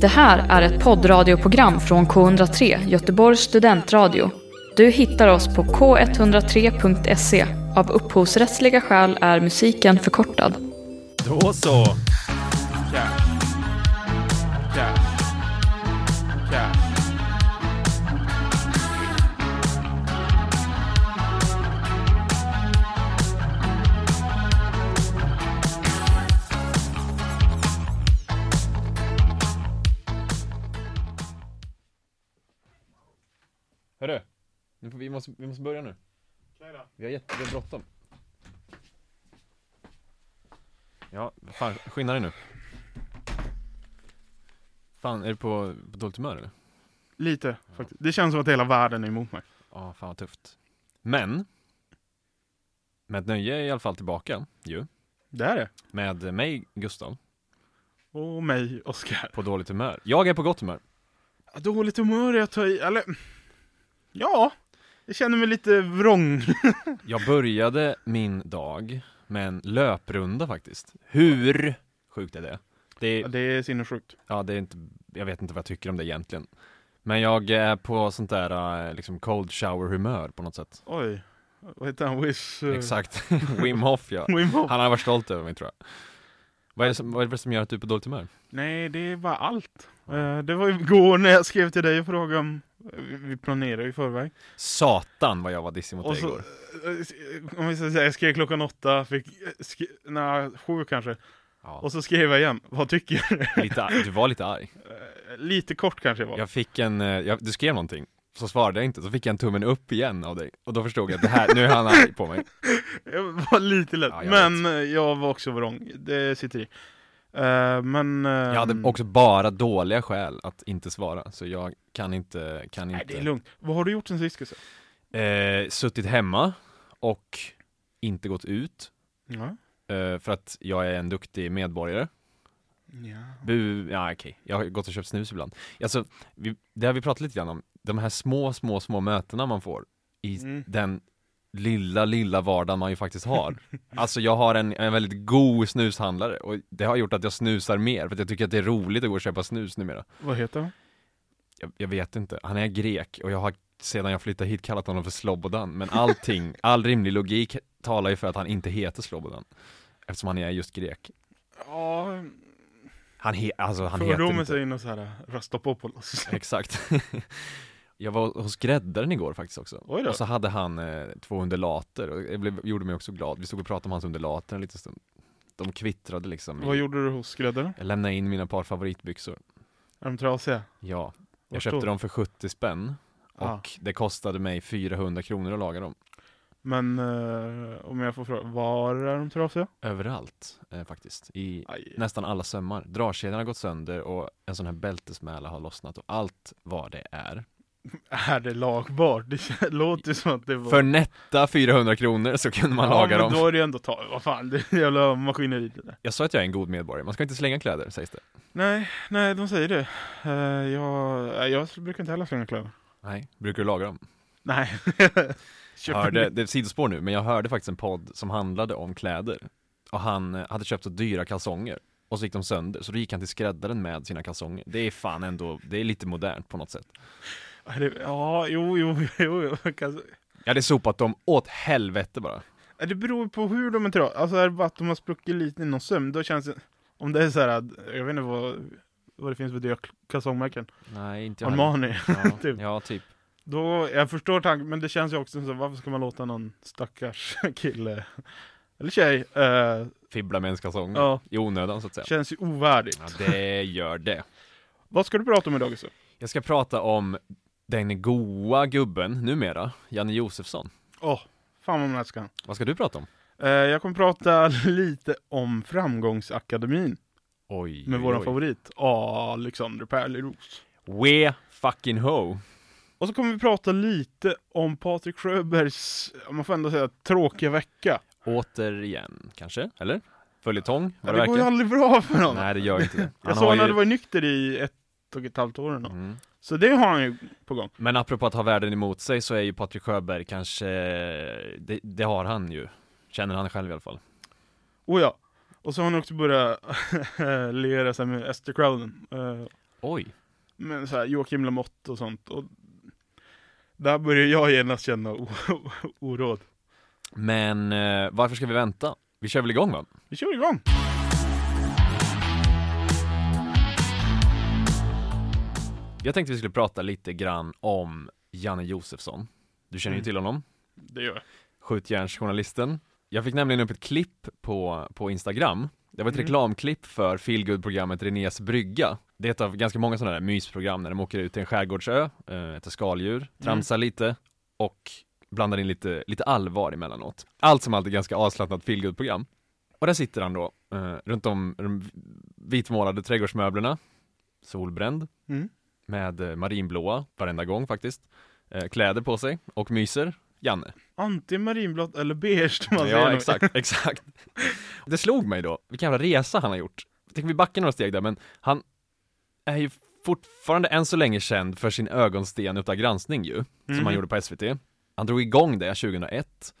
Det här är ett poddradioprogram från K103, Göteborgs studentradio. Du hittar oss på k103.se. Av upphovsrättsliga skäl är musiken förkortad. Då så! Yeah. Yeah. Nu får vi, måste, vi måste börja nu. Vi har jätte, vi har bråttom. Ja, fan, skynda dig nu. Fan, är du på, på dåligt humör eller? Lite, faktiskt. Det känns som att hela världen är emot mig. Ja, fan vad tufft. Men, med ett nöje är i alla fall tillbaka ju. Det är det. Med mig, Gustav, Och mig, Oskar. på dåligt humör. Jag är på gott humör. Dåligt humör är att ta i, eller... Ja, jag känner mig lite vrång. Jag började min dag med en löprunda faktiskt. Hur sjukt är det? Det är, Det är sinnessjukt. ja, det är inte, jag vet inte vad jag tycker om det egentligen. Men jag är på sånt där eh, liksom cold shower humör på något sätt. Oj. Vad heter han? Wish... eh, Exakt, Wim Hof ja. Wim Hof. Han har varit stolt över mig tror jag. Vad är, det som, vad är det som gör att du är på dåligt humör? Nej, det var allt. Eh, Det var igår när jag skrev till dig och frågade om... vi- planerar ju i förväg. Satan vad jag var dissig mot Och dig så, igår. eh, om vi ska säga, jag skrev klockan åtta, fick, eh, sk- nej, sju kanske. Ja, Och så skrev jag igen, vad tycker du? lite, du var lite arg. Eh, Lite kort kanske jag var. Jag fick en, jag, du skrev någonting, så svarade jag inte, så fick jag en tummen upp igen av dig. Och då förstod jag att det här, nu är han arg på mig. Jag var lite lätt, Ja, jag men eh, jag var också vrång. Det sitter i. Eh, men... eh, Jag hade också bara dåliga skäl att inte svara, så jag kan inte, kan Nej, inte. det är lugnt. Vad har du gjort sen sist? Eh, suttit hemma och inte gått ut, Ja. eh, för att jag är en duktig medborgare. ja. Bu, ja okej, jag har gått och köpt snus ibland. Alltså, vi, det har vi pratat lite grann om, de här små, små, små mötena man får i Mm. den lilla, lilla vardagen man ju faktiskt har. Alltså jag har en, en väldigt god snushandlare och det har gjort att jag snusar mer för att jag tycker att det är roligt att gå och köpa snus numera. Vad heter han? Jag, jag vet inte, han är grek och jag har sedan jag flyttade hit kallat honom för Slobodan, men allting, all rimlig logik talar ju för att han inte heter Slobodan. Eftersom han är just grek. Ja, Han, he, alltså, han heter fördomen inte. säger något såhär, Rastapopoulos. Exakt. jag var hos skräddaren igår faktiskt också. Oj då. Och så hade han eh, två undulater och det blev, gjorde mig också glad. Vi stod och pratade om hans undulater en liten stund. De kvittrade liksom. Vad I, gjorde du hos skräddaren? jag lämnade in mina par favoritbyxor. Är de trasiga? Ja. Jag Vart köpte då? dem för 70 spänn. Och Ah. det kostade mig 400 kronor att laga dem. Men eh, om jag får fråga, var är de trasiga? Överallt eh, faktiskt. I Aj. nästan alla sömmar. Dragkedjan har gått sönder och en sån här bältesmäla har lossnat och allt vad det är. Är det lagbart? Det låter som att det var... För nätta 400 kronor så kunde man ja, laga men dem. då är det ändå ta, vad fan, det är jävla maskineri det där. Jag sa att jag är en god medborgare, man ska inte slänga kläder sägs det. Nej, nej, de säger det. Eh, jag, jag brukar inte heller slänga kläder. Nej, brukar du laga dem? Nej. Jag hörde, det är sidospår nu, men jag hörde faktiskt en podd som handlade om kläder. Och han eh, hade köpt så dyra kalsonger. Och så gick de sönder, så då gick han till skräddaren med sina kalsonger. Det är fan ändå, det är lite modernt på något sätt. Ja, jo, jo, jo. jo. jag hade sopat dem åt helvete bara. Det beror på hur de är trasiga. Alltså är det bara att de har spruckit lite i någon söm, då känns det... Om det är så här, att- jag vet inte vad, vad det finns för dyra kalsongmärken. Nej, inte jag. Armani. Ja, typ. ja, typ. Då, jag förstår tanken, men det känns ju också så, varför ska man låta någon stackars kille, eller tjej, eh, Fibbla med ens kalsonger. ja, I onödan så att säga. känns ju ovärdigt. Ja, det gör det. Vad ska du prata om idag Gustav? Jag ska prata om den goa gubben numera, Janne Josefsson. Åh, fan vad man älskar han. Vad ska du prata om? Eh, jag kommer prata lite om Framgångsakademin Oj, med våran oj. favorit Alexander Pärleros. We fucking ho. Och så kommer vi prata lite om Patrik Sjöbergs, man får ändå säga, tråkiga vecka. Återigen, kanske? Eller? Följetong? Ja, det det går ju aldrig bra för honom. Nej, det gör inte det. Jag såg han ju- hade varit nykter i ett och ett halvt år nu. Mm. Så det har han ju på gång. Men apropå att ha världen emot sig så är ju Patrik Sjöberg kanske, det, det har han ju. Känner han själv i alla fall. Oh ja. Och så har han också börjat liera sig med Esther Crowden. Eh, Oj. Men så här, Joakim Lamotte och sånt. Och där börjar jag genast känna oråd. Men eh, varför ska vi vänta? Vi kör väl igång va? Vi kör igång! Jag tänkte vi skulle prata lite grann om Janne Josefsson. Du känner ju Mm. till honom, Det gör jag. skjutjärnsjournalisten. Jag fick nämligen upp ett klipp på, på Instagram. Det var ett Mm. reklamklipp för feelgood-programmet Renés brygga. Det är ett av ganska många sådana där mysprogram när de åker ut till en skärgårdsö, äh, äter skaldjur, tramsar lite och blandar in lite, lite allvar emellanåt. Allt som allt är ganska avslappnat feelgood-program. Och där sitter han då, eh, runt om de vitmålade trädgårdsmöblerna, solbränd, Mm. Med eh, marinblåa varenda gång faktiskt, eh, kläder på sig och myser, Janne. Antingen marinblått eller beige som man säger. Ja exakt, exakt. Det slog mig då, vilken jävla resa han har gjort. Tänker vi backar några steg där, men han är ju fortfarande än så länge känd för sin ögonsten utav granskning ju, som Mhm. han gjorde på SVT. Han drog igång det 2001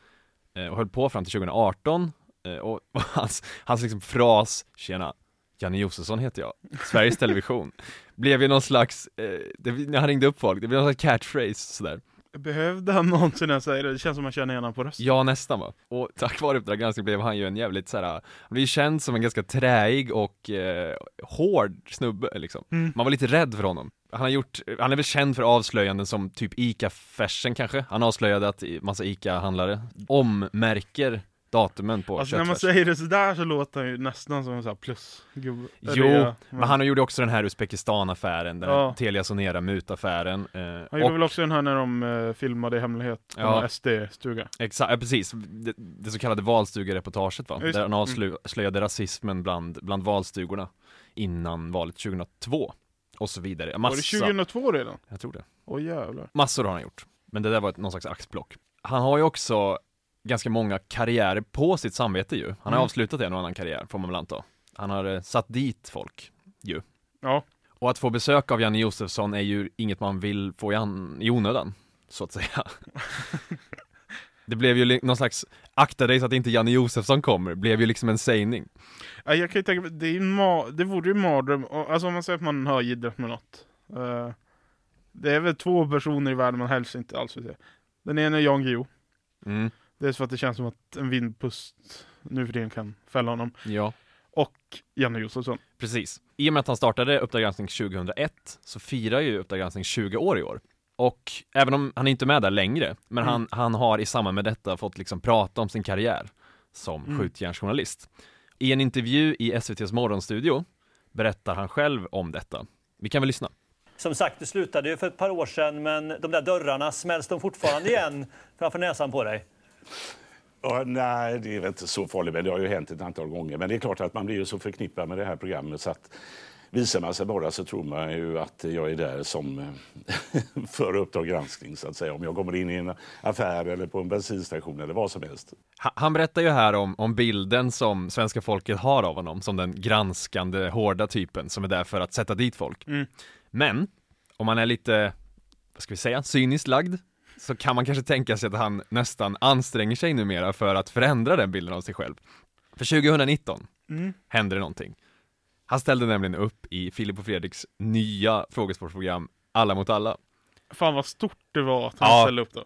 eh, och höll på fram till 2018 eh, och, och hans, hans liksom fras, tjena, Janne Josefsson heter jag, Sveriges Television, blev ju någon slags, eh, det, när han ringde upp folk, det blev någon slags catchphrase sådär. Behövde han någonsin ens säga det? Det känns som man känner igen honom på rösten. Ja, nästan va. Och tack vare Uppdrag granskning blev han ju en jävligt såhär, han blev ju känd som en ganska träig och eh, hård snubbe liksom. Mm. Man var lite rädd för honom. Han har gjort, han är väl känd för avslöjanden som typ ICA-fashion kanske. Han avslöjade att massa ICA-handlare ommärker datumen på Alltså när man säger det sådär så låter han ju nästan som en sån här plusgubbe. Jo, Rea. Men han gjorde också den här Uzbekistan-affären, den Ja. Telia Sonera-mutaffären. Eh, Han och gjorde väl också den här när de eh, filmade i hemlighet Ja. SD-stuga. Exakt, ja, precis. Det, det så kallade valstugereportaget va? Just Där han det. Mm. avslöjade rasismen bland, bland valstugorna innan valet 2002 och så vidare. Var Massa, det 2002 redan? jag tror det. Åh jävlar. Massor har han gjort. Men det där var ett, någon slags axplock. Han har ju också ganska många karriärer på sitt samvete ju. Han har Mm. avslutat en och annan karriär, får man väl anta. Han har eh, satt dit folk, ju. Ja. Och att få besök av Janne Josefsson är ju inget man vill få i, an- i onödan, så att säga. det blev ju någon slags, akta dig så att inte Janne Josefsson kommer, blev ju liksom en sägning. Ja, Jag kan ju tänka mig, det, är ma- det vore ju mardröm, alltså om man säger att man har jiddrat med något. Eh, det är väl två personer i världen man helst inte alls vill se. Den ena är Jan Guillou. Mm, Dels för att det känns som att en vindpust nu för tiden kan fälla honom. ja. Och Janne Josefsson. Precis. I och med att han startade Uppdrag granskning 2001 så firar ju Uppdrag granskning 20 år i år. Och även om han inte är med där längre, men Mm. han, han har i samband med detta fått liksom prata om sin karriär som Mm. skjutjärnsjournalist. I en intervju i SVTs morgonstudio berättar han själv om detta. Vi kan väl lyssna. Som sagt, det slutade ju för ett par år sedan, men de där dörrarna, smälls de fortfarande igen framför näsan på dig? Ja, nej, det är väl inte så farligt, men det har ju hänt ett antal gånger. Men det är klart att man blir ju så förknippad med det här programmet så att visar man sig bara så tror man ju att jag är där som eh, för Uppdrag granskning, så att säga. Om jag kommer in i en affär eller på en bensinstation eller vad som helst. Ha- Han berättar ju här om, om bilden som svenska folket har av honom som den granskande, hårda typen som är där för att sätta dit folk. Mm. Men, om man är lite, vad ska vi säga, cyniskt lagd, så kan man kanske tänka sig att han nästan anstränger sig numera för att förändra den bilden av sig själv. För 2019 Mm. hände det någonting. Han ställde nämligen upp i Filip och Fredriks nya frågesportprogram Alla mot alla. Fan vad stort det var att han Ja. ställde upp då.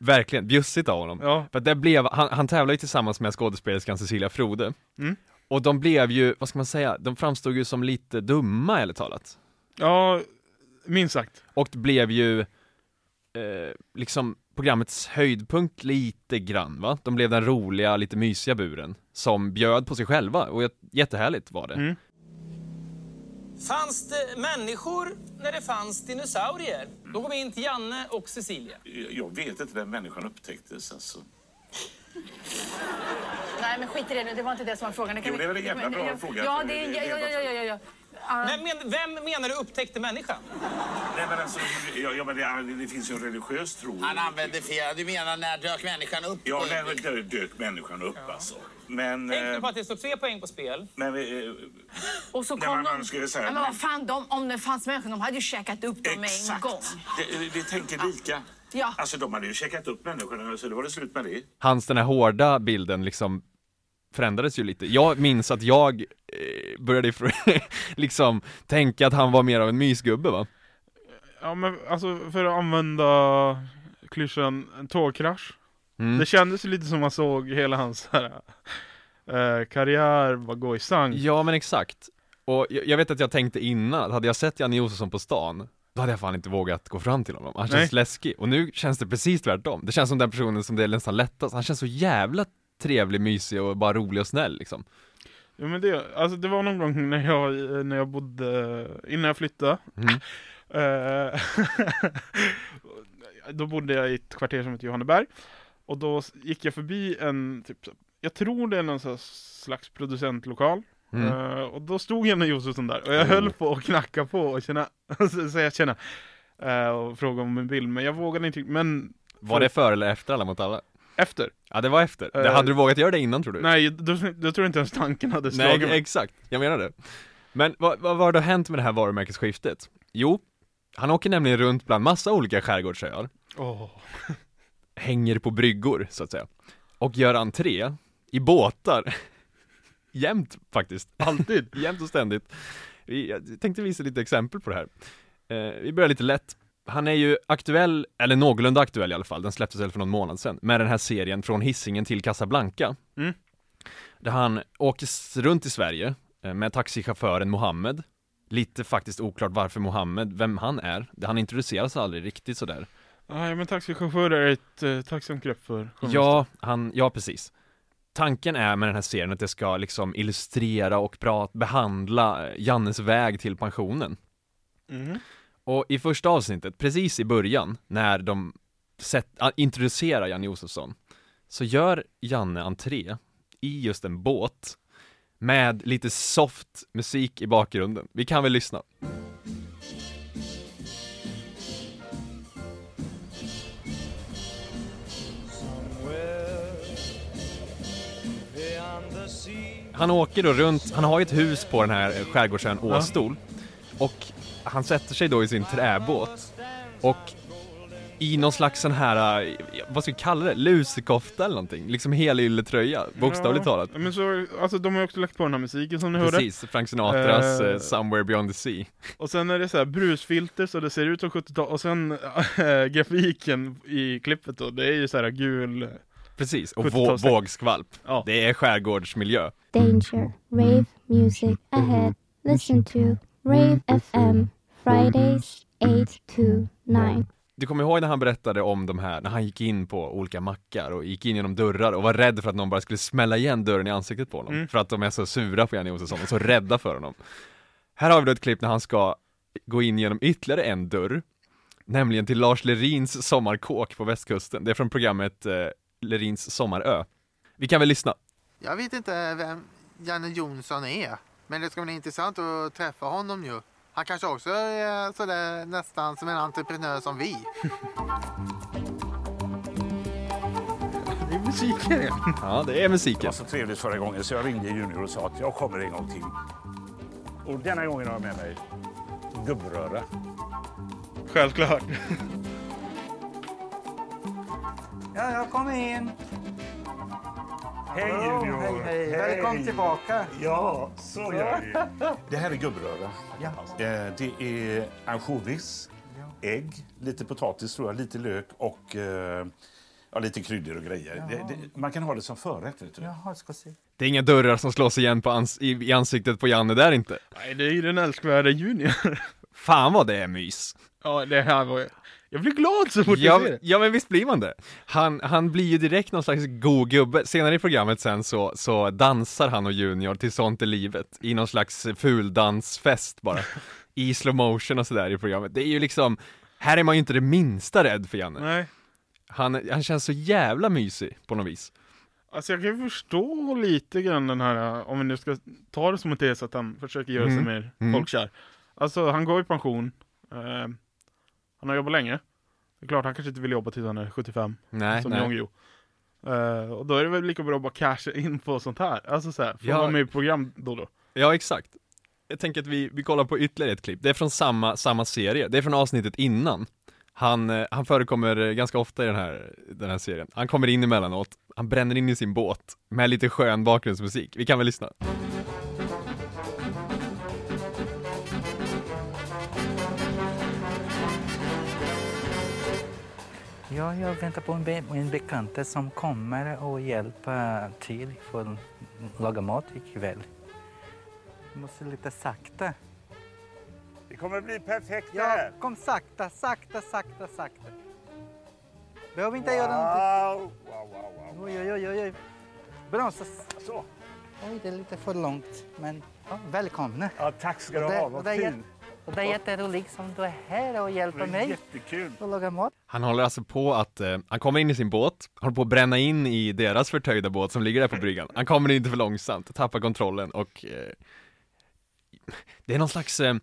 Verkligen, bjussigt av honom. Ja. För det blev, han, han tävlade ju tillsammans med skådespelerskan Cecilia Frode. Mm. Och de blev ju, vad ska man säga, de framstod ju som lite dumma ärligt talat. Ja, minst sagt. Och det blev ju eh, liksom programmets höjdpunkt lite grann va? De blev den roliga, lite mysiga buren som bjöd på sig själva och jät- jättehärligt var det. Mm. Fanns det människor när det fanns dinosaurier? Då går vi in till Janne och Cecilia. Jag vet inte när människan upptäcktes. Alltså. Nej, men skit i det nu. Det var inte det som var frågan. kan Jo, det är väl en jävla bra ja, fråga, Ja, det är... det- Ja, det ja, ja, ja, ja. Vem, men, vem menar du upptäckte människan? Nej, men alltså, ja, ja, men det, det finns ju en religiös tro. Han använde fel. Du menar när dök människan upp? Ja, när dö- dök människan upp alltså. Men... Tänk nu eh, på att det står tre poäng på spel. men eh, Och så kom man de... skulle säga- Ja, men vad fan, de, om det fanns människor, de hade ju käkat upp dem med en gång. Det, det tänker lika. Ja. Alltså, de hade ju checkat upp människorna, så då var det slut med det. Hans den här hårda bilden liksom förändrades ju lite. Jag minns att jag eh, började liksom tänka att han var mer av en mysgubbe va? Ja men alltså för att använda klyschan tågkrasch. Mm. Det kändes ju lite som man såg hela hans här, eh, karriär bara gå i sank. Ja men exakt. Och jag, jag vet att jag tänkte innan, hade jag sett Janne Josefsson på stan då hade jag fan inte vågat gå fram till honom, han känns Nej. läskig. Och nu känns det precis tvärtom. Det känns som den personen som det är nästan lättast. Han känns så jävla trevlig, mysig och bara rolig och snäll liksom. Ja, men det, alltså det var någon gång när jag, när jag bodde, innan jag flyttade. Mm. Eh, då bodde jag i ett kvarter som heter Johanneberg. Och då gick jag förbi en, typ, jag tror det är någon slags producentlokal. Mm. Eh, och då stod Janne Josefsson där och jag Oh. höll på att knacka på och känna, säga tjena. eh, och fråga om en bild, men jag vågade inte. Men Var det före eller efter Alla mot alla? Efter? Ja det var efter. Det, Eh, hade du vågat göra det innan tror du? Nej, då, då tror jag inte ens tanken hade slagit Nej, mig. exakt. Jag menar det. Men vad, vad har då hänt med det här varumärkesskiftet? Jo, han åker nämligen runt bland massa olika skärgårdsöar, Åh. hänger på bryggor, så att säga, och gör entré i båtar. Jämt faktiskt. Alltid. Jämt och ständigt. Vi- Jag tänkte visa lite exempel på det här. Eh, vi börjar lite lätt. Han är ju aktuell, eller någorlunda aktuell i alla fall, den släpptes väl för någon månad sedan, med den här serien Från Hisingen till Casablanca. Mm. Där han åker runt i Sverige eh, med taxichauffören Mohammed. Lite faktiskt oklart varför Mohammed, vem han är. Han introduceras aldrig riktigt sådär. Nej men taxichaufför är ett eh, tacksamt grepp för journalister. Ja, han, ja precis. Tanken är med den här serien att det ska liksom illustrera och bra behandla eh, Jannes väg till pensionen. Mhm. Och i första avsnittet, precis i början, när de set, a, introducerar Janne Josefsson, så gör Janne entré i just en båt med lite soft musik i bakgrunden. Vi kan väl lyssna? Han åker då runt, han har ju ett hus på den här skärgårdsön Åstol och han sätter sig då i sin träbåt och i någon slags sån här, eh, vad ska vi kalla det, lusekofta eller någonting, liksom helylletröja, bokstavligt ja. talat. Men så, alltså de har ju också lagt på den här musiken som ni hörde. Precis, Frank Sinatras eh, Somewhere Beyond the Sea. Och sen är det så här brusfilter så det ser ut som 70-tal. Och sen äh, grafiken i klippet då, det är ju så här gul. Precis, och 70-tals- vå- vågskvalp. Ja. Det är skärgårdsmiljö. Danger, rave music ahead. Listen to Rave FM, Fridays 8 to 9. Du kommer ihåg när han berättade om de här, när han gick in på olika mackar och gick in genom dörrar och var rädd för att någon bara skulle smälla igen dörren i ansiktet på honom. Mm. För att de är så sura på Janne Josefsson och så rädda för honom. Här har vi då ett klipp när han ska gå in genom ytterligare en dörr. Nämligen till Lars Lerins sommarkåk på västkusten. Det är från programmet eh, Lerins sommarö. Vi kan väl lyssna. Jag vet inte vem Janne Jonsson är. Men det ska bli intressant att träffa honom ju. Han kanske också är sådär nästan som en entreprenör som vi. Det är musiken. Ja, det är Det musiken. var så trevligt förra gången så jag ringde Junior och sa att jag kommer en gång till. Och denna gången har jag med mig gubbröra. Självklart. Ja, jag kommer in. Hej Junior! hej, hej. Välkommen tillbaka. Ja, så gör vi. Det här är gubbröra. Ja. Eh, Det är ansjovis, ägg, lite potatis tror jag, lite lök och eh, ja, lite kryddor och grejer. Det, det, man kan ha det som förrätt. Vet du. Jaha, ska se. Det är inga dörrar som slås igen på ans- i, i ansiktet på Janne där inte. Nej, det är ju den älskvärda Junior. Fan vad det är mys. ja, det här var Jag blir glad så fort jag ser Ja, det. ja men visst blir man det. Han, han blir ju direkt någon slags god gubbe. Senare i programmet sen så, så dansar han och Junior till Sånt är livet i någon slags fuldansfest bara. I slow motion och sådär i programmet. Det är ju liksom, här är man ju inte det minsta rädd för Janne. Nej. Han, han känns så jävla mysig på något vis. Alltså jag kan ju förstå lite grann den här, om vi nu ska ta det som ett tes att han försöker göra sig Mm. mer Mm. folkkär. Alltså han går i pension. Eh, han har jobbat länge. Det är klart han kanske inte vill jobba tills han är 75. Nej, som. Jan Guillou. Eh, och då är det väl lika bra att bara casha in på sånt här. Alltså såhär, få Ja. vara med i program då då. Ja, exakt. Jag tänker att vi, vi kollar på ytterligare ett klipp. Det är från samma, samma serie. Det är från avsnittet innan. Han, eh, han förekommer eh, ganska ofta i den här, den här serien. Han kommer in emellanåt, han bränner in i sin båt med lite skön bakgrundsmusik. Vi kan väl lyssna? Ja, jag väntar på en, be en bekant som kommer och hjälper till för att laga mat ikväll. Måste lite sakta. Det kommer bli perfekt det Ja, här. kom sakta, sakta, sakta, sakta. Behöver inte Wow, göra någonting. wow, wow, wow. Oj, oj, oj, oj. Bromsa. Så. Oj, det är lite för långt, men ja, välkomna. Ja, tack ska du ha, vad det är fin. jät- Och det är jätteroligt som du är här och hjälper Det är mig jättekul. att laga mat. Han håller alltså på att, eh, han kommer in i sin båt, håller på att bränna in i deras förtöjda båt som ligger där på bryggan. Han kommer in lite för långsamt, tappar kontrollen och eh, det är någon slags, eh,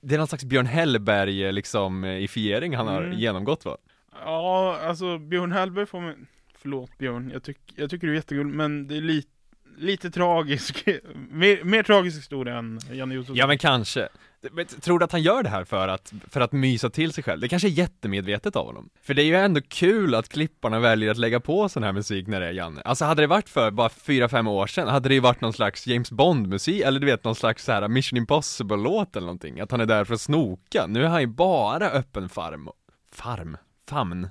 det är någon slags Björn Hellberg eh, liksom eh, ifiering han har Mm. genomgått va? Ja, alltså Björn Hellberg får mig... Förlåt Björn, jag, tyck, jag tycker du är jättekul, men det är lite, lite tragisk, mer, mer tragisk historia än Janne Josefsson. Ja men kanske. Men tror du att han gör det här för att, för att mysa till sig själv? Det kanske är jättemedvetet av honom. För det är ju ändå kul att klipparna väljer att lägga på sån här musik när det är Janne. Alltså hade det varit för bara fyra fem år sedan, hade det ju varit någon slags James Bond-musik, eller du vet någon slags så här Mission Impossible-låt eller någonting. Att han är där för att snoka. Nu är han ju bara öppen farm, farm, famn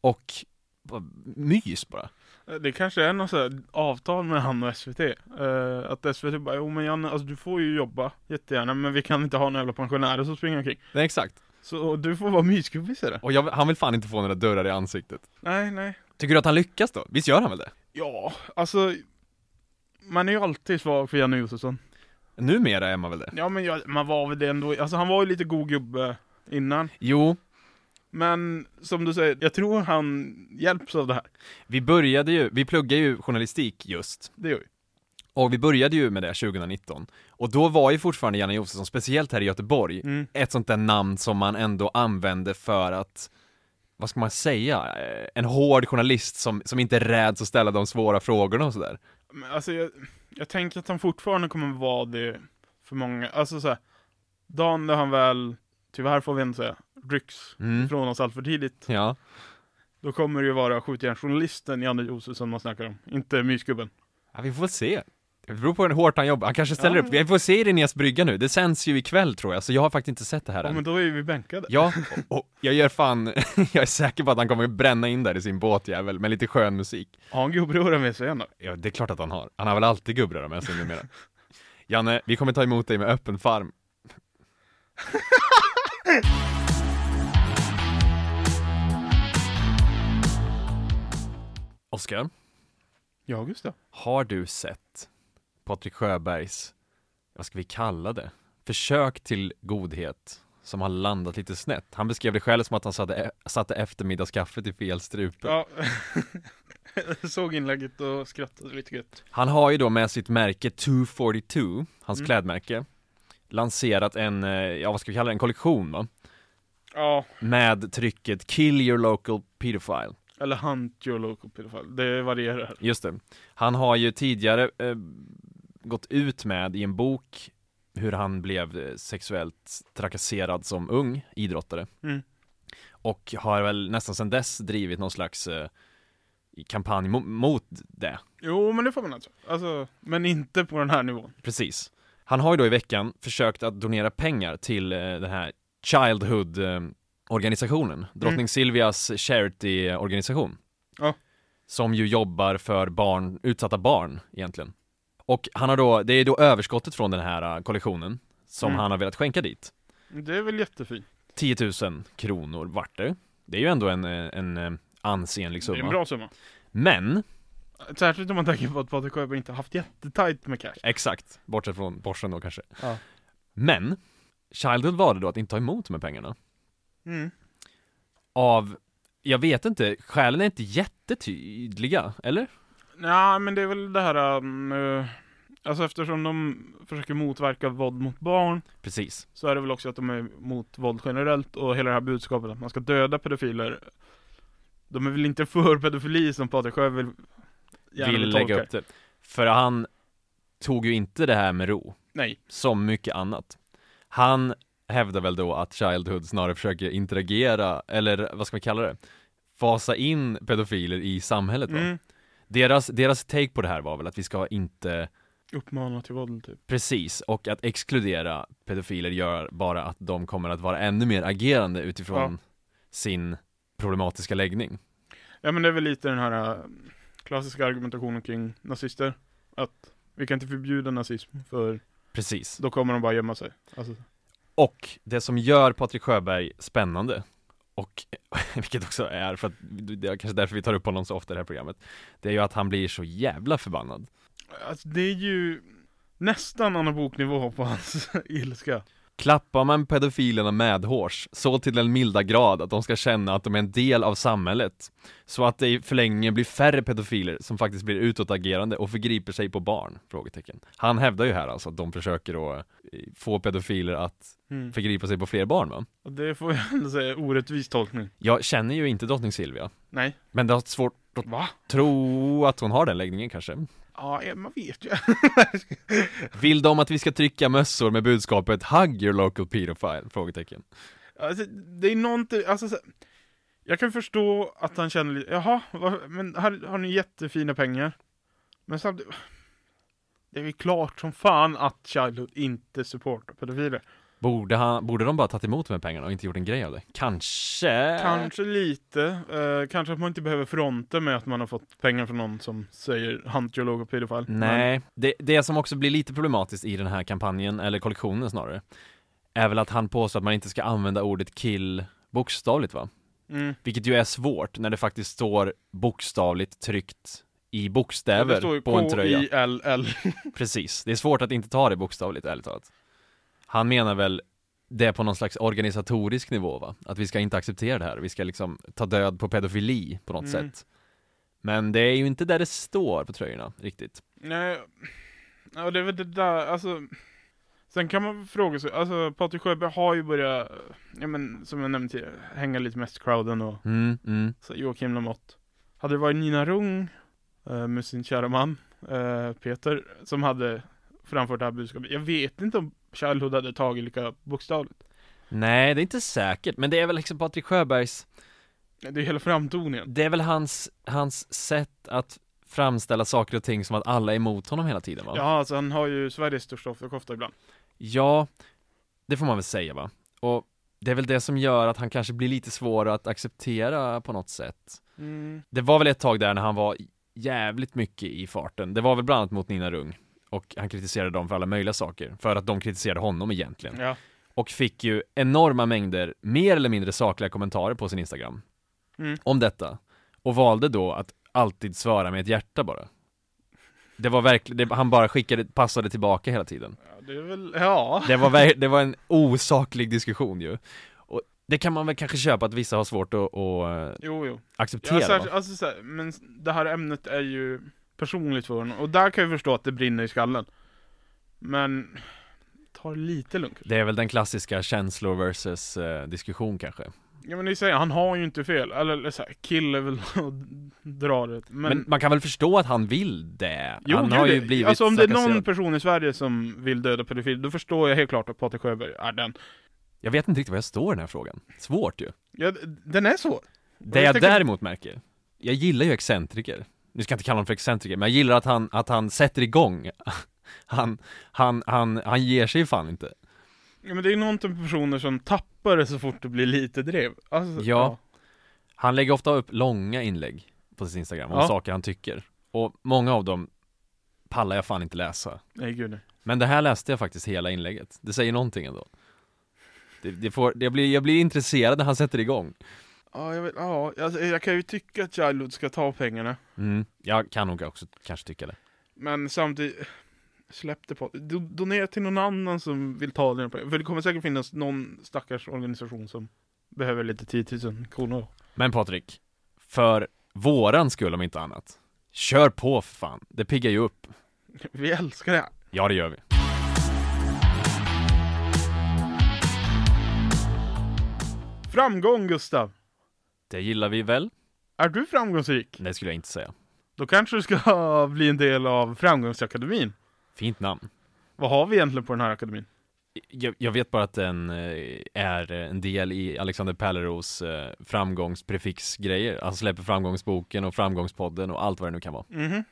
och bara mys bara. Det kanske är något så här avtal med han och SVT. Eh, att SVT bara, jo men Janne, alltså du får ju jobba jättegärna, men vi kan inte ha några jävla pensionärer som springer omkring. Nej exakt. Så du får vara mysgubbe istället. Och jag, han vill fan inte få några dörrar i ansiktet. Nej, nej. Tycker du att han lyckas då? Visst gör han väl det? Ja, alltså man är ju alltid svag för Janne Josefsson. Numera är man väl det? Ja men jag, man var väl det ändå, alltså han var ju lite god gubbe innan. Jo, Men som du säger, jag tror han hjälps av det här. Vi började ju, vi pluggar ju journalistik just Det gör vi. Och vi började ju med det 2019 Och då var ju fortfarande Janne Josefsson, speciellt här i Göteborg Mm. Ett sånt där namn som man ändå använde för att Vad ska man säga? Eh, En hård journalist som, som inte räds att ställa de svåra frågorna och sådär alltså jag, jag tänker att han fortfarande kommer vara det för många, alltså så här, dagen när han väl, tyvärr får vi inte säga, rycks Mm. ifrån oss allt för tidigt. Ja Då kommer det ju vara skjutjärnsjournalisten Janne Josefsson man snackar om, inte mysgubben. Ja, vi får se Det beror på hur hårt han jobbar, han kanske ställer Ja. upp, vi får se i Linnés brygga nu, det sänds ju ikväll tror jag, så jag har faktiskt inte sett det här Ja än men då är vi bänkade. Ja, och, och jag gör fan, jag är säker på att han kommer bränna in där i sin båtjävel med lite skön musik Har han gubbröra med sig ändå? Ja, det är klart att han har. Han har väl alltid gubbröra med sig numera. Janne, vi kommer ta emot dig med öppen farm. Oskar, Ja, Gustav. har du sett Patrik Sjöbergs, vad ska vi kalla det, försök till godhet som har landat lite snett? Han beskrev det själv som att han satte, satte eftermiddagskaffet i fel strupe. Ja. jag såg inlägget och skrattade lite gött. Han har ju då med sitt märke 242, hans Mm. klädmärke, lanserat en, eh, ja vad ska vi kalla det, en kollektion va? Ja, Med trycket 'Kill your local pedophile' eller Hunt your local pedophile. Det varierar. Just det. Han har ju tidigare eh, gått ut med i en bok hur han blev eh, sexuellt trakasserad som ung idrottare. Mm. Och har väl nästan sedan dess drivit någon slags eh, kampanj mo- mot det. Jo, men det får man alltså. alltså. Men inte på den här nivån. Precis. Han har ju då i veckan försökt att donera pengar till eh, den här Childhood eh, organisationen, drottning Silvias charity-organisation. Ja. Som ju jobbar för barn, utsatta barn egentligen. Och han har då, det är då överskottet från den här eh, kollektionen som Mm. han har velat skänka dit. Det är väl jättefint. 10 000 kronor vart det. Det är ju ändå en, eh, en, ansenlig Det summa. är en bra summa. Men, Särskilt om man tänker på att Patrik Sjöberg inte haft jättetajt med cash. exakt, bortsett från Borsen då kanske. Ja. Men, Childhood valde då att inte ta emot de här pengarna. Mm. av, jag vet inte, skälen är inte jättetydliga, eller? Ja, men det är väl det här, um, eh, alltså eftersom de försöker motverka våld mot barn, Precis. så är det väl också att de är mot våld generellt och hela det här budskapet att man ska döda pedofiler. De är väl inte för pedofili som Patrik Sjöberg gärna Vill lägga upp det. För han tog ju inte det här med ro, Nej. som mycket annat. Han hävdar väl då att Childhood snarare försöker interagera, eller vad ska man kalla det? Fasa in pedofiler i samhället va? Mm. Deras, deras take på det här var väl att vi ska inte Uppmana till våld typ. Precis, och att exkludera pedofiler gör bara att de kommer att vara ännu mer agerande utifrån Ja. sin problematiska läggning. Ja men det är väl lite den här äh, klassiska argumentationen kring nazister. Att vi kan inte förbjuda nazism för Precis. då kommer de bara gömma sig. Alltså, Och det som gör Patrik Sjöberg spännande och vilket också är för att det är kanske därför vi tar upp honom så ofta i det här programmet Det är ju att han blir så jävla förbannad alltså det är ju nästan Anna Bok-nivå på hans ilska. Klappar man pedofilerna medhårs så till den milda grad att de ska känna att de är en del av samhället Så att det i förlängningen blir färre pedofiler som faktiskt blir utåtagerande och förgriper sig på barn? Frågetecken Han hävdar ju här alltså att de försöker då eh, få pedofiler att Mm. förgripa sig på fler barn va? Det får jag ändå säga orättvis tolkning. Jag känner ju inte drottning Silvia Nej. Men det har svårt att Va? tro att hon har den läggningen kanske Ja, ja, man vet ju. Vill de att vi ska trycka mössor med budskapet 'Hug your local pedophile?' Frågetecken Alltså, det är någonting, alltså så, Jag kan förstå att han känner lite, jaha, vad, men här har ni jättefina pengar. Men samtidigt, det är väl klart som fan att Childhood inte supportar pedofiler. Borde, han, borde de bara tagit emot de här pengarna och inte gjort en grej av det? Kanske? Kanske lite, eh, kanske att man inte behöver fronta med att man har fått pengar från någon som säger hunt your local pedophile. Nej, det, det som också blir lite problematiskt i den här kampanjen, eller kollektionen snarare Är väl att han påstår att man inte ska använda ordet kill bokstavligt va? Mm. Vilket ju är svårt när det faktiskt står bokstavligt tryckt i Ja, bokstäver det står ju på en tröja K-I-L-L. Precis, det är svårt att inte ta det bokstavligt ärligt talat Han menar väl det på någon slags organisatorisk nivå va? Att vi ska inte acceptera det här, vi ska liksom ta död på pedofili på något Mm. sätt Men det är ju inte där det står på tröjorna riktigt Nej, ja, det är väl det där, alltså. Sen kan man fråga sig, alltså Patrik Sjöberg har ju börjat, ja men som jag nämnde tidigare, hänga lite mest crowden och Mm, mm. så Joakim Lamotte. Hade det varit Nina Rung eh, med sin kära man eh, Peter som hade framfört det här budskapet. Jag vet inte om Childhood hade tagit lika bokstavligt. Nej, det är inte säkert, men det är väl liksom Patrik Sjöbergs Det är hela framtoningen. Det är väl hans, hans sätt att framställa saker och ting som att alla är emot honom hela tiden va? Ja, alltså han har ju Sveriges största offerkofta ibland. Ja, det får man väl säga va? Och det är väl det som gör att han kanske blir lite svår att acceptera på något sätt Mm. Det var väl ett tag där när han var jävligt mycket i farten Det var väl bland annat mot Nina Rung Och han kritiserade dem för alla möjliga saker För att de kritiserade honom egentligen Ja. Och fick ju enorma mängder, mer eller mindre sakliga kommentarer på sin Instagram Mm. Om detta Och valde då att alltid svara med ett hjärta bara Det var verkligen, han bara skickade, passade tillbaka hela tiden Ja, det är väl, ja. det var, det var en osaklig diskussion ju Och det kan man väl kanske köpa att vissa har svårt att, att eh, Jo, jo. acceptera Ja, särskilt, alltså, men det här ämnet är ju personligt för honom. Och där kan jag förstå att det brinner i skallen. Men, ta det lite lugnt. Det är väl den klassiska känslor versus eh, diskussion kanske Ja men ni säger, han har ju inte fel. Eller, eller så här, kill är väl att dra det. Men, men, man kan väl förstå att han vill det? jo, han har ju blivit Alltså om det är någon person i Sverige som vill döda pedofiler, då förstår jag helt klart att Patrik Sjöberg är den. Jag vet inte riktigt var jag står i den här frågan Svårt ju Ja, den är svår. Det jag jag tänker- däremot märker Jag gillar ju excentriker Nu ska jag inte kalla honom för excentriker, men jag gillar att han, att han sätter igång Han, han, han, han ger sig ju fan inte Ja men det är någonting med personer som tappar det så fort det blir lite drev. Alltså, Ja. Han lägger ofta upp långa inlägg på sin Instagram om Ja. saker han tycker Och många av dem pallar jag fan inte läsa Nej gud nej. Men det här läste jag faktiskt hela inlägget Det säger någonting ändå det, det får, det blir, jag blir intresserad när han sätter igång Ja, jag, vet, ja alltså, jag kan ju tycka att Childhood ska ta pengarna. mm, Jag kan nog också kanske tycka det Men samtidigt, släpp det på. Do, donera till någon annan som vill ta den pengarna. För det kommer säkert finnas någon stackars organisation som behöver lite 10 000 kronor. Men Patrik, för våran skull om inte annat Kör på för fan, det piggar ju upp Vi älskar det. Ja det gör vi Framgång Gustav! Det gillar vi väl? Är du framgångsrik? Det skulle jag inte säga Då kanske du ska bli en del av Framgångsakademin. Fint namn Vad har vi egentligen på den här akademin? Jag, jag vet bara att den eh, är en del i Alexander Pärleros eh, framgångsprefixgrejer. Han släpper framgångsboken och framgångspodden och allt vad det nu kan vara. Mhm.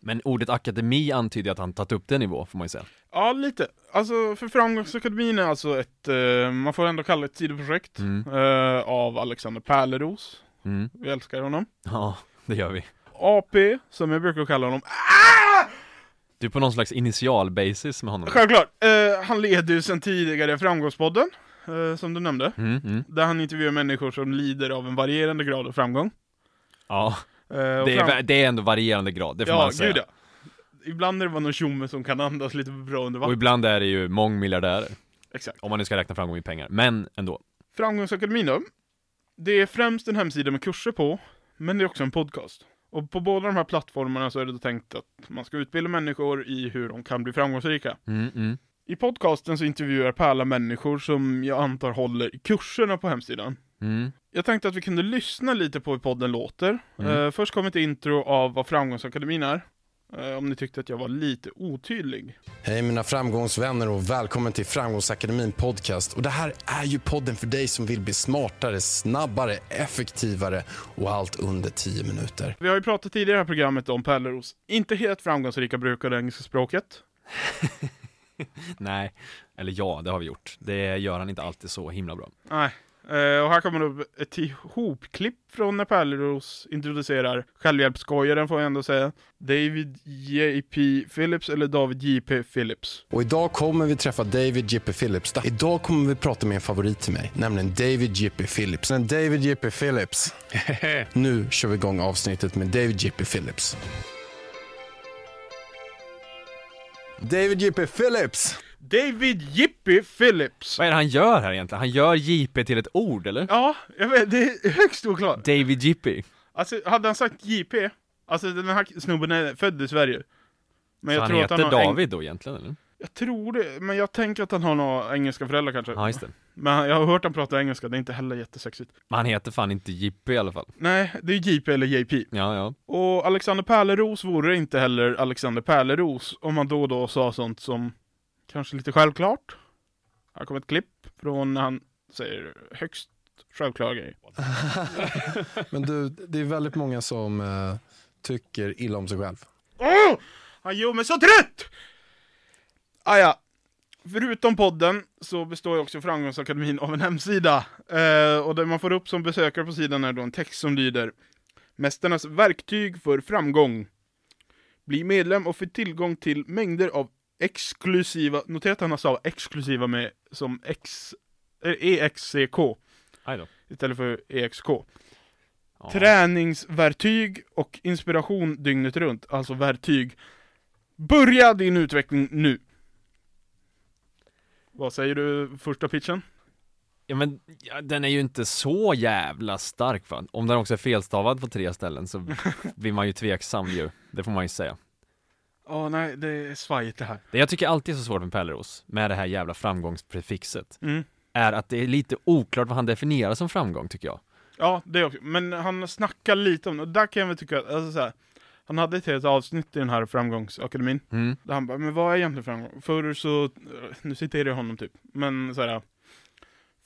Men ordet akademi antyder att han tagit upp det nivå, får man ju säga. Ja, lite. Alltså, för Framgångsakademin är alltså ett, eh, man får ändå kalla det ett sidoprojekt Mm. eh, av Alexander Pärleros. Mm. Vi älskar honom. Ja, det gör vi. AP, som jag brukar kalla honom. Du är på någon slags initialbasis med honom. Självklart. Eh, han leder ju sedan tidigare Framgångspodden, eh, som du nämnde. Mm, mm. Där han intervjuar människor som lider av en varierande grad av framgång. Ja, det är, fram- det är ändå varierande grad, det får ja, man säga. gud ja. Ibland är det bara någon tjomme som kan andas lite bra under Och vatten. ibland är det ju mångmiljardärer. Exakt. Om man nu ska räkna framgång i pengar, men ändå. Framgångsakademin då. Det är främst en hemsida med kurser på, men det är också en podcast. Och på båda de här plattformarna så är det då tänkt att man ska utbilda människor i hur de kan bli framgångsrika. Mm, mm. I podcasten så intervjuar Pärla människor som jag antar håller i kurserna på hemsidan. Mm. Jag tänkte att vi kunde lyssna lite på hur podden låter. Mm. Eh, först kommer ett intro av vad Framgångsakademin är. Eh, om ni tyckte att jag var lite otydlig. Hej mina framgångsvänner och välkommen till Framgångsakademin podcast. Och det här är ju podden för dig som vill bli smartare, snabbare, effektivare och allt under 10 minuter. Vi har ju pratat tidigare i det här programmet om Pärleros inte helt framgångsrika bruk av det engelska språket. Nej, eller ja, det har vi gjort. Det gör han inte alltid så himla bra. Nej. Eh, och här kommer då ett ihopklipp från när Pärleros introducerar självhjälpsskojaren får jag ändå säga. David J.P. Phillips eller David J.P. Phillips. Och idag kommer vi träffa David J.P. Phillips. Idag kommer vi prata med en favorit till mig, nämligen David J.P. Phillips. Men David J.P. Phillips. nu kör vi igång avsnittet med David J.P. Phillips. David J.P. Phillips! David J.P. Phillips! Vad är det han gör här egentligen? Han gör JP till ett ord, eller? Ja, jag vet, det är högst oklart. David JP. Alltså, hade han sagt J.P. Alltså den här snubben är född i Sverige. Men Så han tror heter att har David då egentligen, eller? Jag tror det, men jag tänker att han har några engelska föräldrar kanske. Ja, just det. Men jag har hört han prata engelska, det är inte heller jättesexigt. Men han heter fan inte JP i alla fall. Nej, det är JP eller JP. Ja, ja. Och Alexander Pärleros vore inte heller Alexander Pärleros om man då och då sa sånt som kanske lite självklart. Här kommer ett klipp från när han säger högst självklara grejer. Men du, det är väldigt många som eh, tycker illa om sig själv. Åh! Han gör mig så trött! Ah, ja. Förutom podden så består ju också Framgångsakademin av en hemsida. Eh, och det man får upp som besökare på sidan är då en text som lyder Mästarnas verktyg för framgång. Bli medlem och få tillgång till mängder av exklusiva, notera att han sa exklusiva med som X, eh, EXCK istället för EXK. Ja. Träningsverktyg och inspiration dygnet runt, alltså verktyg. Börja din utveckling nu! Vad säger du första pitchen? Ja men, ja, den är ju inte så jävla stark va? Om den också är felstavad på tre ställen så blir man ju tveksam ju. Det får man ju säga. Ja, nej, det är svajigt det här. Det jag tycker alltid är så svårt med Pärleros, med det här jävla framgångsprefixet, Mm. är att det är lite oklart vad han definierar som framgång tycker jag. Ja, det också. Men han snackar lite om det, och där kan jag väl tycka, alltså så här, han hade ett helt avsnitt i den här framgångsakademin, Mm. där han bara, men vad är egentligen framgång? Förr så, nu citerar jag honom typ, men så här.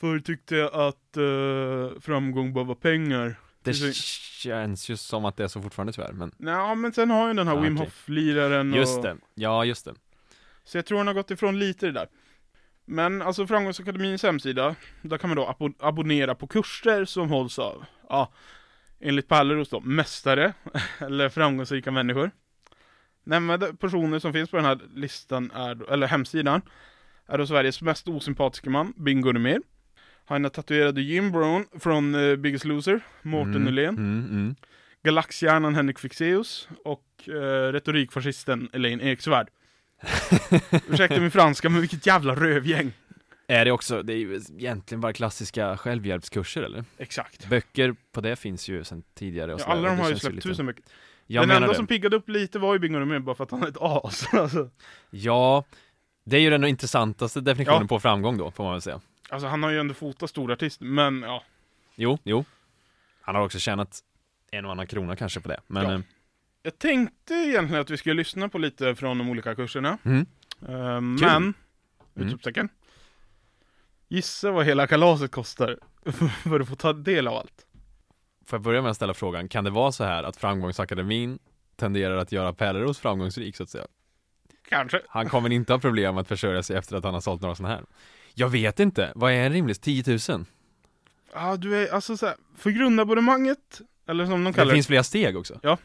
Förr tyckte jag att eh, framgång bara var pengar. Det känns ju som att det är så fortfarande tyvärr, men Ja, men sen har ju den här Ja, Wim. Hof-liraren just och... det, ja just det. Så jag tror han har gått ifrån lite det där. Men alltså Framgångsakademins hemsida, där kan man då abo- abonnera på kurser som hålls av, ja, enligt Pärleros då, mästare, eller framgångsrika människor. Nämnda personer som finns på den här listan, är, eller hemsidan, är då Sveriges mest osympatiska man, Bingo Rimér. Han är tatuerade Jim Brown från uh, Biggest Loser, Mårten Mm, Nylén. mm, mm. Galaxhjärnan Henrik Fexeus och uh, retorikfascisten Elaine Eksvärd. Ursäkta min franska, men vilket jävla rövgäng. Är det också, det är ju egentligen bara klassiska självhjälpskurser eller? Exakt. Böcker på det finns ju sedan tidigare och Ja, alla de har ju släppt lite- tusen böcker. Jag Den enda det. som piggade upp lite var ju Bingo Rimér, bara för att han är ett as. Alltså, Ja, det är ju den intressantaste definitionen Ja. på framgång då, får man väl säga. Alltså han har ju ändå fotat storartister, men ja. Jo, jo. Han har också tjänat en och annan krona kanske på det, men Ja. eh, Jag tänkte egentligen att vi skulle lyssna på lite från de olika kurserna. Mm. Kul. men, Mm. utropstecken. Gissa vad hela kalaset kostar för att få ta del av allt. Får jag börja med att ställa frågan, kan det vara så här att Framgångsakademin tenderar att göra Pärleros framgångsrik så att säga? Kanske. Han kommer inte ha problem att försörja sig efter att han har sålt några sådana här. Jag vet inte, vad är en rimlig? 10 000? Ja, du är alltså så här, för grundabonnemanget, eller som de Det kallar finns flera steg också. Ja.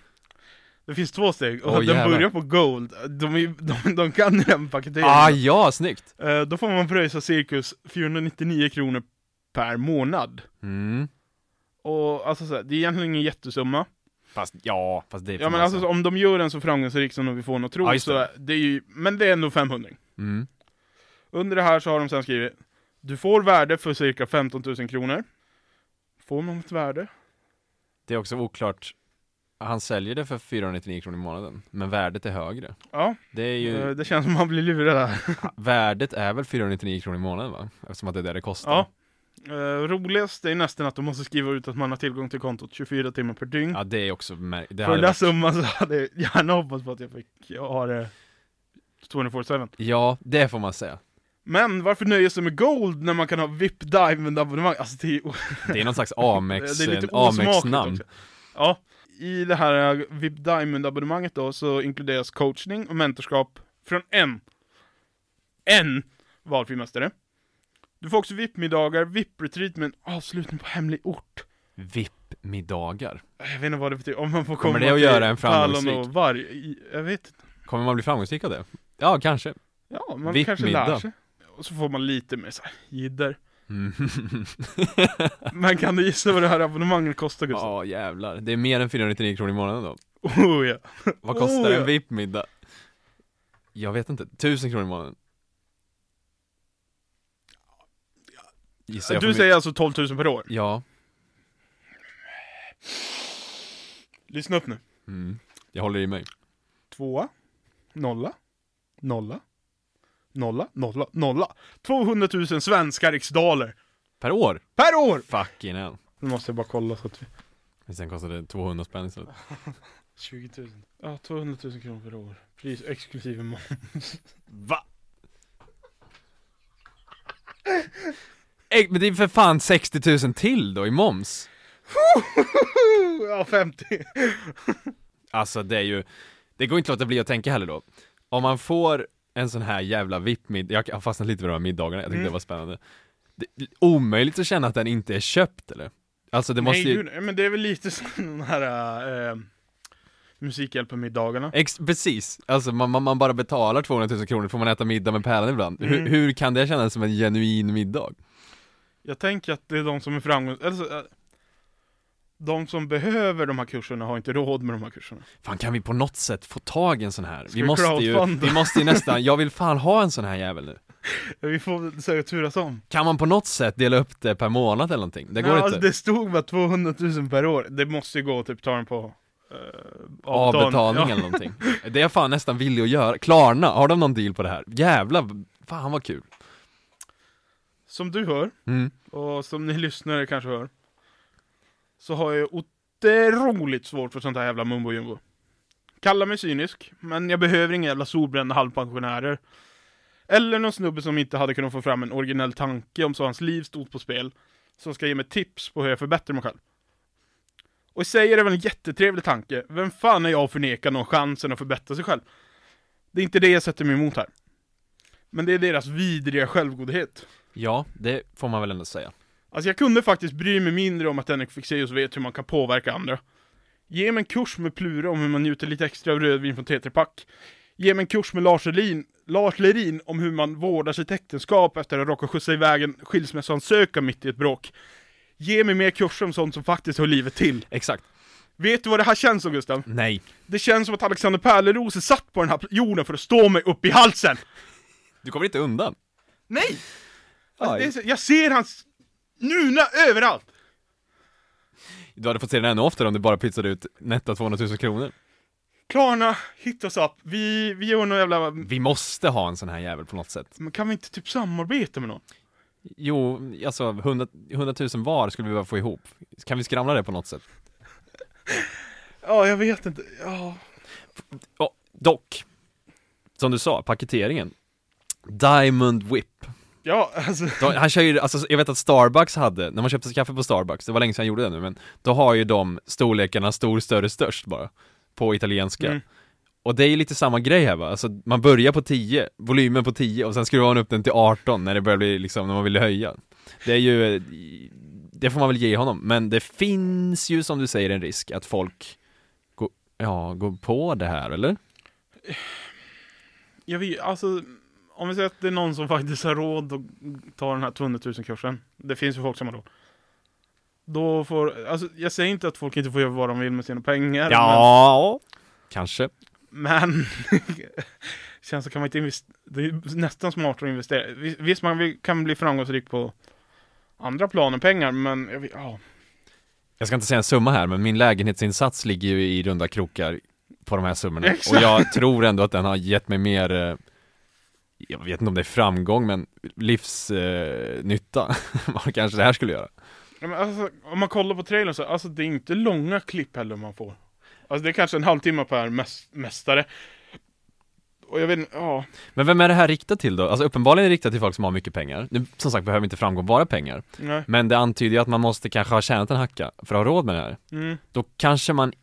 Det finns två steg, och Åh, den jävlar. börjar på Gold. De, är, de, de kan den paketeringen. Ah ja, snyggt! Eh, Då får man pröjsa cirkus 499 kronor per månad. Mm. Och alltså så här, det är egentligen ingen jättesumma. Fast ja, fast det är Ja men alltså om de gör den så framgångsrik som vi får något tro just så det. det är ju, men det är ändå 500. Mm. Under det här så har de sen skrivit Du får värde för cirka 15 000 kronor. Får man ett värde? Det är också oklart Han säljer det för 499 kronor i månaden Men värdet är högre Ja, Det är ju Eh, det känns som man blir lurad där. Värdet är väl 499 kronor i månaden va? Eftersom att det är det det kostar Ja. Uh, roligast är nästan att de måste skriva ut att man har tillgång till kontot 24 timmar per dygn. Ja det är också mär- det För den där varit... summan så hade jag gärna hoppats på att jag fick ha det 24-7. Ja, det får man säga Men varför nöja sig med Gold när man kan ha VIP Diamond abonnemang? Alltså det är, Det är någon slags Amex, Det är lite en Amex osmakligt namn också. Ja, i det här eh, VIP Diamond abonnemanget då så inkluderas coachning och mentorskap från en, en valfri mästare. Du får också VIP-middagar, VIP-retreat med en avslutning på hemlig ort. VIP-middagar Jag vet inte vad det betyder, om man får Kommer komma det att göra en framgångsrik? och varg, jag vet inte. Kommer man bli framgångsrik av det? Ja, kanske Ja, man kanske lär sig. Och så får man lite mer såhär jidder. Mm. Men kan du gissa vad det här abonnemanget kostar Gustav? Ja jävlar, det är mer än 499 kronor i månaden då Oh ja. Vad kostar Oh, ja. en VIP-middag? Jag vet inte, 1000 kronor i månaden Gissar jag Du säger alltså 12 000 per år? Ja, Lyssna upp nu. mm. jag håller i mig Tvåa, nolla, nolla, nolla, nolla, nolla. 200 000 svenska riksdaler. Per år? Per år! Fucking hell Nu måste jag bara kolla så att vi... Sen kostar det 200 spänn istället 20 000. Ja, 200 000 kronor per år. Pris exklusive moms. Va? Ey, Men det är för fan 60 000 till då i moms ja, 50. Alltså det är ju Det går inte att låta bli att tänka heller då Om man får en sån här jävla VIP-middag Jag har fastnat lite vid de här middagarna, jag tyckte Mm. det var spännande det, Omöjligt att känna att den inte är köpt eller? Alltså det måste Nej, ju gud, men det är väl lite som den här äh, Musikhjälpen-middagarna. Ex precis, alltså man, man, man bara betalar 200 000 kronor får man äta middag med Pärlan ibland Mm. hur, hur kan det kännas som en genuin middag? Jag tänker att det är de som är framgångs... Alltså, äh, de som behöver de här kurserna har inte råd med de här kurserna. Fan kan vi på något sätt få tag i en sån här? Vi vi måste ju, vi måste ju nästan, jag vill fan ha en sån här jävel nu Vi får säga turas om. Kan man på något sätt dela upp det per månad eller någonting? Det går Nej, inte? Alltså, det stod bara 200 000 per år. Det måste ju gå att typ ta den på uh, Avbetalning eller någonting Det är jag fan nästan villig att göra, Klarna, har de någon deal på det här? Jävlar, fan vad kul Som du hör, Mm. och som ni lyssnare kanske hör, så har jag otroligt svårt för sånt här jävla mumbo jumbo. Kalla mig cynisk, men jag behöver inga jävla solbrända halvpensionärer. Eller någon snubbe som inte hade kunnat få fram en originell tanke om så hans liv stod på spel, som ska ge mig tips på hur jag förbättrar mig själv. Och i sig är det väl en jättetrevlig tanke. Vem fan är jag att förneka någon chansen att förbättra sig själv? Det är inte det jag sätter mig emot här. Men det är deras vidriga självgodhet. Ja, det får man väl ändå säga Alltså jag kunde faktiskt bry mig mindre om att Henrik Fexeus vet hur man kan påverka andra. Ge mig en kurs med Plura om hur man njuter lite extra av rödvin från Tetrapack. Ge mig en kurs med Lars Lerin, Lars Lerin om hur man vårdar sitt äktenskap efter att råka skjutsa iväg en skilsmässoansökan mitt i ett bråk. Ge mig mer kurser om sånt som faktiskt hör livet till. Exakt Vet du vad det här känns som Gustav? Nej Det känns som att Alexander Pärleros är satt på den här jorden för att stå mig upp i halsen! Du kommer inte undan Nej! Alltså, är jag ser hans nuna överallt! Du hade fått se den ännu oftare om du bara pytsade ut netta 200 000 kronor Klarna, hit oss upp. Vi, vi gör någon jävla... Vi måste ha en sån här jävel på något sätt Men kan vi inte typ samarbeta med någon? Jo, alltså 100, 100 000 var skulle vi behöva få ihop Kan vi skramla det på något sätt? Ja, jag vet inte. Ja. Ja, dock Som du sa, paketeringen Diamond Whip Ja, alltså. De, han kör ju, alltså jag vet att Starbucks hade, när man köpte kaffe på Starbucks, det var länge sedan jag gjorde det nu men Då har ju de storlekarna stor, större, störst bara På italienska Mm. Och det är ju lite samma grej här va, alltså man börjar på 10, volymen på 10 och sen skruvar man upp den till 18 när det börjar bli liksom, när man vill höja Det är ju, det får man väl ge honom, men det finns ju som du säger en risk att folk går, ja, går på det här eller? Jag vet, alltså, om vi säger att det är någon som faktiskt har råd att ta den här 200 000 kursen. Det finns ju folk som har råd. Då får, alltså jag säger inte att folk inte får göra vad de vill med sina pengar. Ja, kanske Men, men känns som kan man inte investera, det är nästan smartare att investera. Vis- Visst, man kan bli framgångsrik på andra plan än pengar, men jag vet, ja. Jag ska inte säga en summa här, men min lägenhetsinsats ligger ju i runda krokar på de här summorna. Exakt. Och jag tror ändå att den har gett mig mer, eh, jag vet inte om det är framgång, men livsnytta, eh, vad kanske det här skulle göra. Ja, men alltså, om man kollar på trailern så, alltså det är inte långa klipp heller man får. Alltså det är kanske en halvtimme per mäs- mästare. Och jag vet inte, ja. Men vem är det här riktat till då? Alltså uppenbarligen är det riktat till folk som har mycket pengar. Nu, som sagt behöver inte framgång vara pengar. Nej. Men det antyder ju att man måste kanske ha tjänat en hacka för att ha råd med det här. Mm. Då kanske man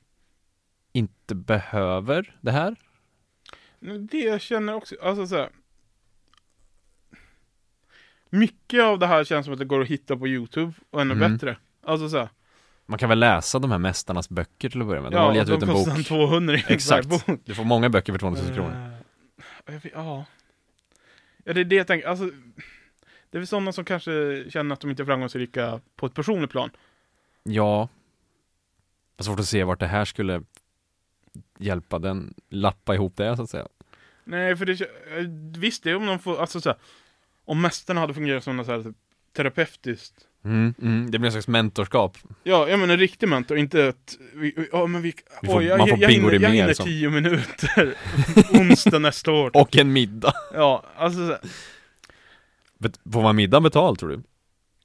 inte behöver det här. Det jag känner också, alltså så här. Mycket av det här känns som att det går att hitta på Youtube och ännu Mm. bättre. Alltså så här. Man kan väl läsa de här mästarnas böcker till att börja med. De Ja, har väl gett ut en kostar en 200 i en Exakt. sån här bok. Du får många böcker för 200 000 kronor. Eh, jag vet- Ja. Ja, det är det jag tänker. Alltså, det är väl sådana som kanske känner att de inte är framgångsrika på ett personligt plan. Ja. Jag har svårt att se vart det här skulle hjälpa den, lappa ihop det så att säga. Nej, för det eh, visst det är om de får, alltså så här, om mästarna hade fungerat som något så här typ terapeutiskt. Mm, mm, det blir en slags mentorskap. Ja, jag menar en riktig mentor, inte ett, vi, ja men vi, Vi får- oj, jag, man får jag, hinner, jag bingorimera hinner tio minuter onsdag nästa år. Och en middag. Ja, alltså Bet- Får man middag betalt tror du?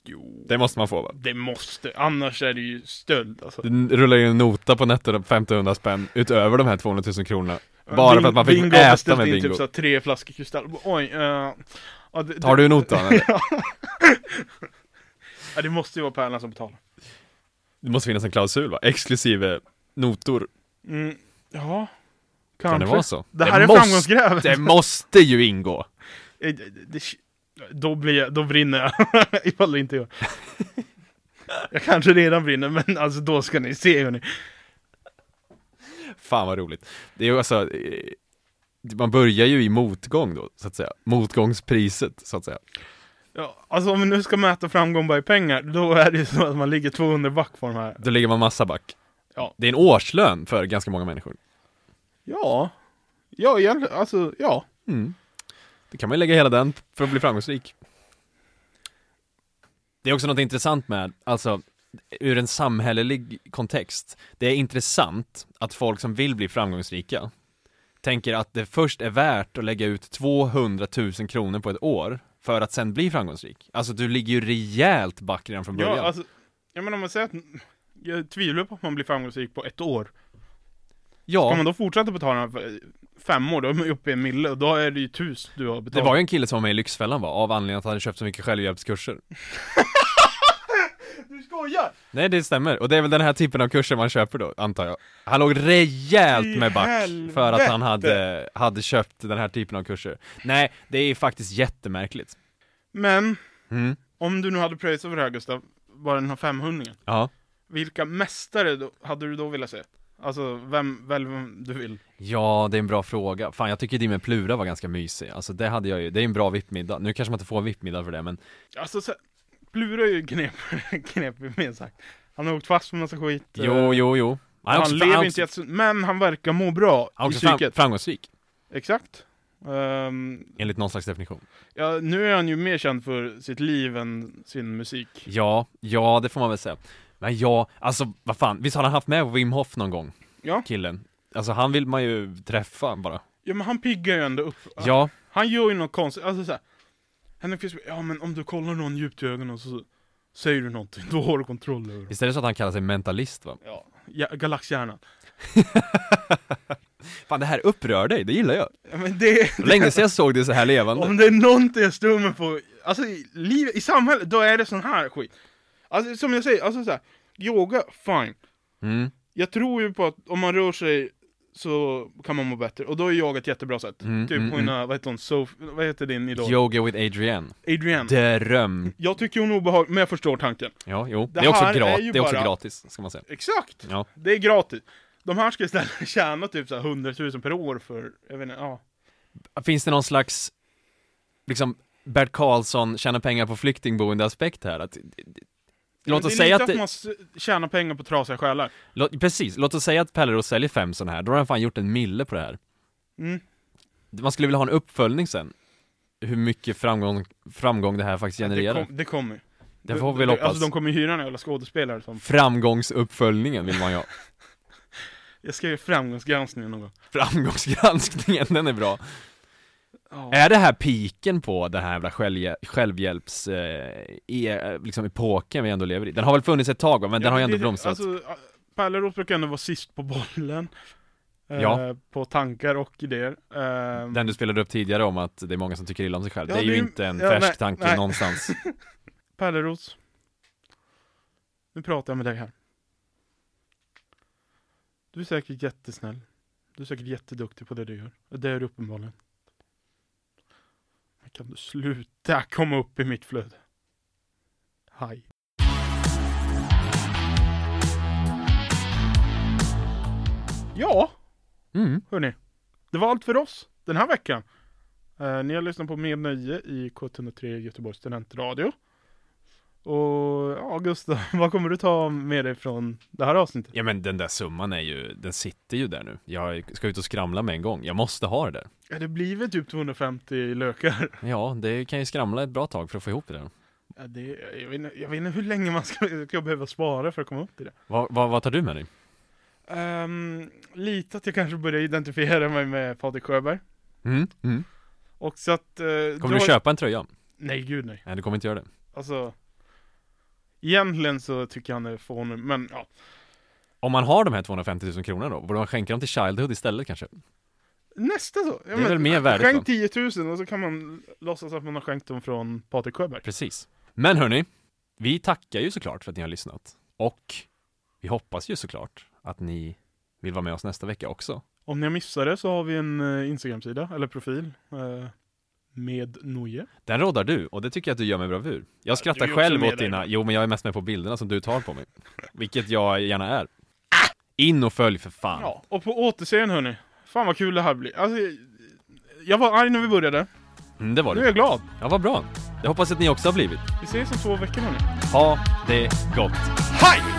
Jo. Det måste man få va? det måste, annars är det ju stöld alltså. Det rullar ju en nota på netto 1500 spänn utöver de här 200 000 kronorna. Bara för att man fick Bingo äta med in bingo. typ så här tre flaskor kristall. Oj, eh, ja, det, Tar du notan, eller? ja. det måste ju vara Pärlan som betalar. Det måste finnas en klausul va? Exklusive notor. Mm, ja, Kan kanske. det vara så? Det här är måste, framgångsgrävet. Det måste ju ingå. Eh, det- det- Då, blir jag, då brinner jag, ifall det inte gör. Jag kanske redan brinner, men alltså då ska ni se hörni. Fan vad roligt. Det är ju alltså, eh, man börjar ju i motgång då, så att säga. Motgångspriset, så att säga. Ja, alltså om vi nu ska mäta framgång bara i pengar, då är det ju så att man ligger 200 back på de här. Då ligger man massa back. Ja. Det är en årslön för ganska många människor. Ja, ja, egentligen, alltså ja. Mm. Då kan man ju lägga hela den för att bli framgångsrik. Det är också något intressant med, alltså ur en samhällelig kontext. Det är intressant att folk som vill bli framgångsrika tänker att det först är värt att lägga ut 200 000 kronor på ett år för att sen bli framgångsrik. Alltså du ligger ju rejält back redan från början. Ja, alltså, jag menar om man säger att jag tvivlar på att man blir framgångsrik på ett år. Ja. Ska man då fortsätta betala fem år, då är man ju uppe i en mille och då är det ju tus du har Det betalat. var ju en kille som var med i Lyxfällan va, av anledning att han hade köpt så mycket självhjälpskurser. Skojar! Nej det stämmer, och det är väl den här typen av kurser man köper då, antar jag. Han låg rejält med back för att han hade, hade köpt den här typen av kurser. Nej, det är faktiskt jättemärkligt. Men, Mm. om du nu hade pröjsat för det här Gustav, bara den här 500 Ja. Vilka mästare då, hade du då velat se? Alltså, vem, välj vem du vill. Ja, det är en bra fråga. Fan, jag tycker Dimmen Plura var ganska mysig. Alltså det hade jag ju, det är en bra vippmiddag. Nu kanske man inte får en vippmiddag för det, men Alltså, så, Plura är ju knep, knepig minst sagt. Han har åkt fast med massa skit. jo, eh, jo, jo. Han, är också- lever han inte också- men han verkar må bra Han i psyket. framgångsrik, Exakt. Ehm, enligt någon slags definition. ja, nu är han ju mer känd för sitt liv än sin musik. Ja, ja det får man väl säga. Men ja, alltså vad fan, visst har han haft med Wim Hof någon gång? Ja. Killen. Alltså han vill man ju träffa bara. Ja, men han piggar ju ändå upp. Ja. Han gör ju något konstigt, alltså såhär. Henrik Fisk, ja men om du kollar någon djupt i ögonen och så säger du någonting, då har du kontroll över. Visst är det så att han kallar sig mentalist va? Ja, ja galaxhjärnan. Fan det här upprör dig, det gillar jag. Ja, men det, länge sedan jag såg det så här levande. Om det är någonting jag mig på, alltså i, liv, i samhället, då är det sån här skit. Alltså som jag säger, alltså så här, yoga, fine. Mm. Jag tror ju på att om man rör sig så kan man må bättre, och då är yoga ett jättebra sätt. Mm, typ mm, hon, vad heter hon, Sof, vad heter din idol? Yoga with Adrienne. Adrienne. Dröm. Jag tycker hon är obehaglig, men jag förstår tanken. Ja, jo. Det Det, är också, är det är också gratis, ska man säga. Exakt! Ja. Det är gratis. De här ska istället tjäna typ så här 100 000 per år för, jag vet inte, ja. Finns det någon slags, liksom, Bert Karlsson tjänar pengar på flyktingboende aspekt här? Att, låt det oss är säga lite att det, man s- tjänar pengar på trasiga själar. låt, precis, låt oss säga att Pelleros säljer fem sådana här, då har han fan gjort en mille på det här. Mm. Man skulle vilja ha en uppföljning sen. Hur mycket framgång, framgång det här faktiskt genererar. Det, kom, det kommer. Det får vi hoppas. Alltså de kommer hyra en jävla skådespelare som... Framgångsuppföljningen vill man ju ha. Jag ska göra framgångsgranskningen någon gång. Framgångsgranskningen, den är bra. Ja. Är det här piken på den här jävla självhjäl- självhjälps, eh, e, liksom epoken vi ändå lever i? Den har väl funnits ett tag va, men den har ju ändå det- blomstrat. Alltså, Pärleros brukar ändå vara sist på bollen. eh, Ja. På tankar och idéer. Eh, Den du spelade upp tidigare om att det är många som tycker illa om sig själv. Ja, det är ju det inte en ja, färsk nej, tanke nej. någonstans. Pärleros. Nu pratar jag med dig här. Du är säkert jättesnäll. Du är säkert jätteduktig på det du gör. Det är du uppenbarligen. Kan du sluta komma upp i mitt flöde? Hej. Ja, Mm. hörni. Det var allt för oss den här veckan. Eh, ni har lyssnat på Med Nöje i K103 Göteborgs studentradio. Och ja, Gustav, vad kommer du ta med dig från det här avsnittet? Ja men den där summan är ju, den sitter ju där nu. Jag ska ut och skramla med en gång. Jag måste ha det där. Ja, det blir väl typ 250 lökar. Ja, det kan ju skramla ett bra tag för att få ihop det där. Ja, det, jag, vet inte, jag vet inte hur länge man ska, ska behöva spara för att komma upp till det. Vad, vad, vad tar du med dig? Ehm, lite att jag kanske börjar identifiera mig med Patrik Sjöberg. Mm, mm. Och så att... eh, Kommer du köpa en tröja? Nej, gud nej. Nej, du kommer inte göra det. Alltså... Egentligen så tycker jag han är fånig, men ja. Om man har de här 250 000 kronorna då, borde man skänka dem till Childhood istället kanske? Nästa så. Ja, Det är väl mer värdigt? Skänk 10 000 och så kan man låtsas att man har skänkt dem från Patrik Sjöberg. Precis. Men hörni, vi tackar ju såklart för att ni har lyssnat. Och vi hoppas ju såklart att ni vill vara med oss nästa vecka också. Om ni missar det så har vi en eh, Instagram-sida, eller profil. Med Noje. Den råddar du, och det tycker jag att du gör med bravur. Jag skrattar också själv åt dina, jo men jag är mest med på bilderna som du tar på mig. Vilket jag gärna är. In och följ för fan. Ja, och på återseende hörni. Fan vad kul det här blir. Alltså, jag var arg när vi började. Mm, det var Nu du. är jag glad. Ja, vad bra. Jag hoppas att ni också har blivit. Vi ses om två veckor hörni. Ha det gott. Hej!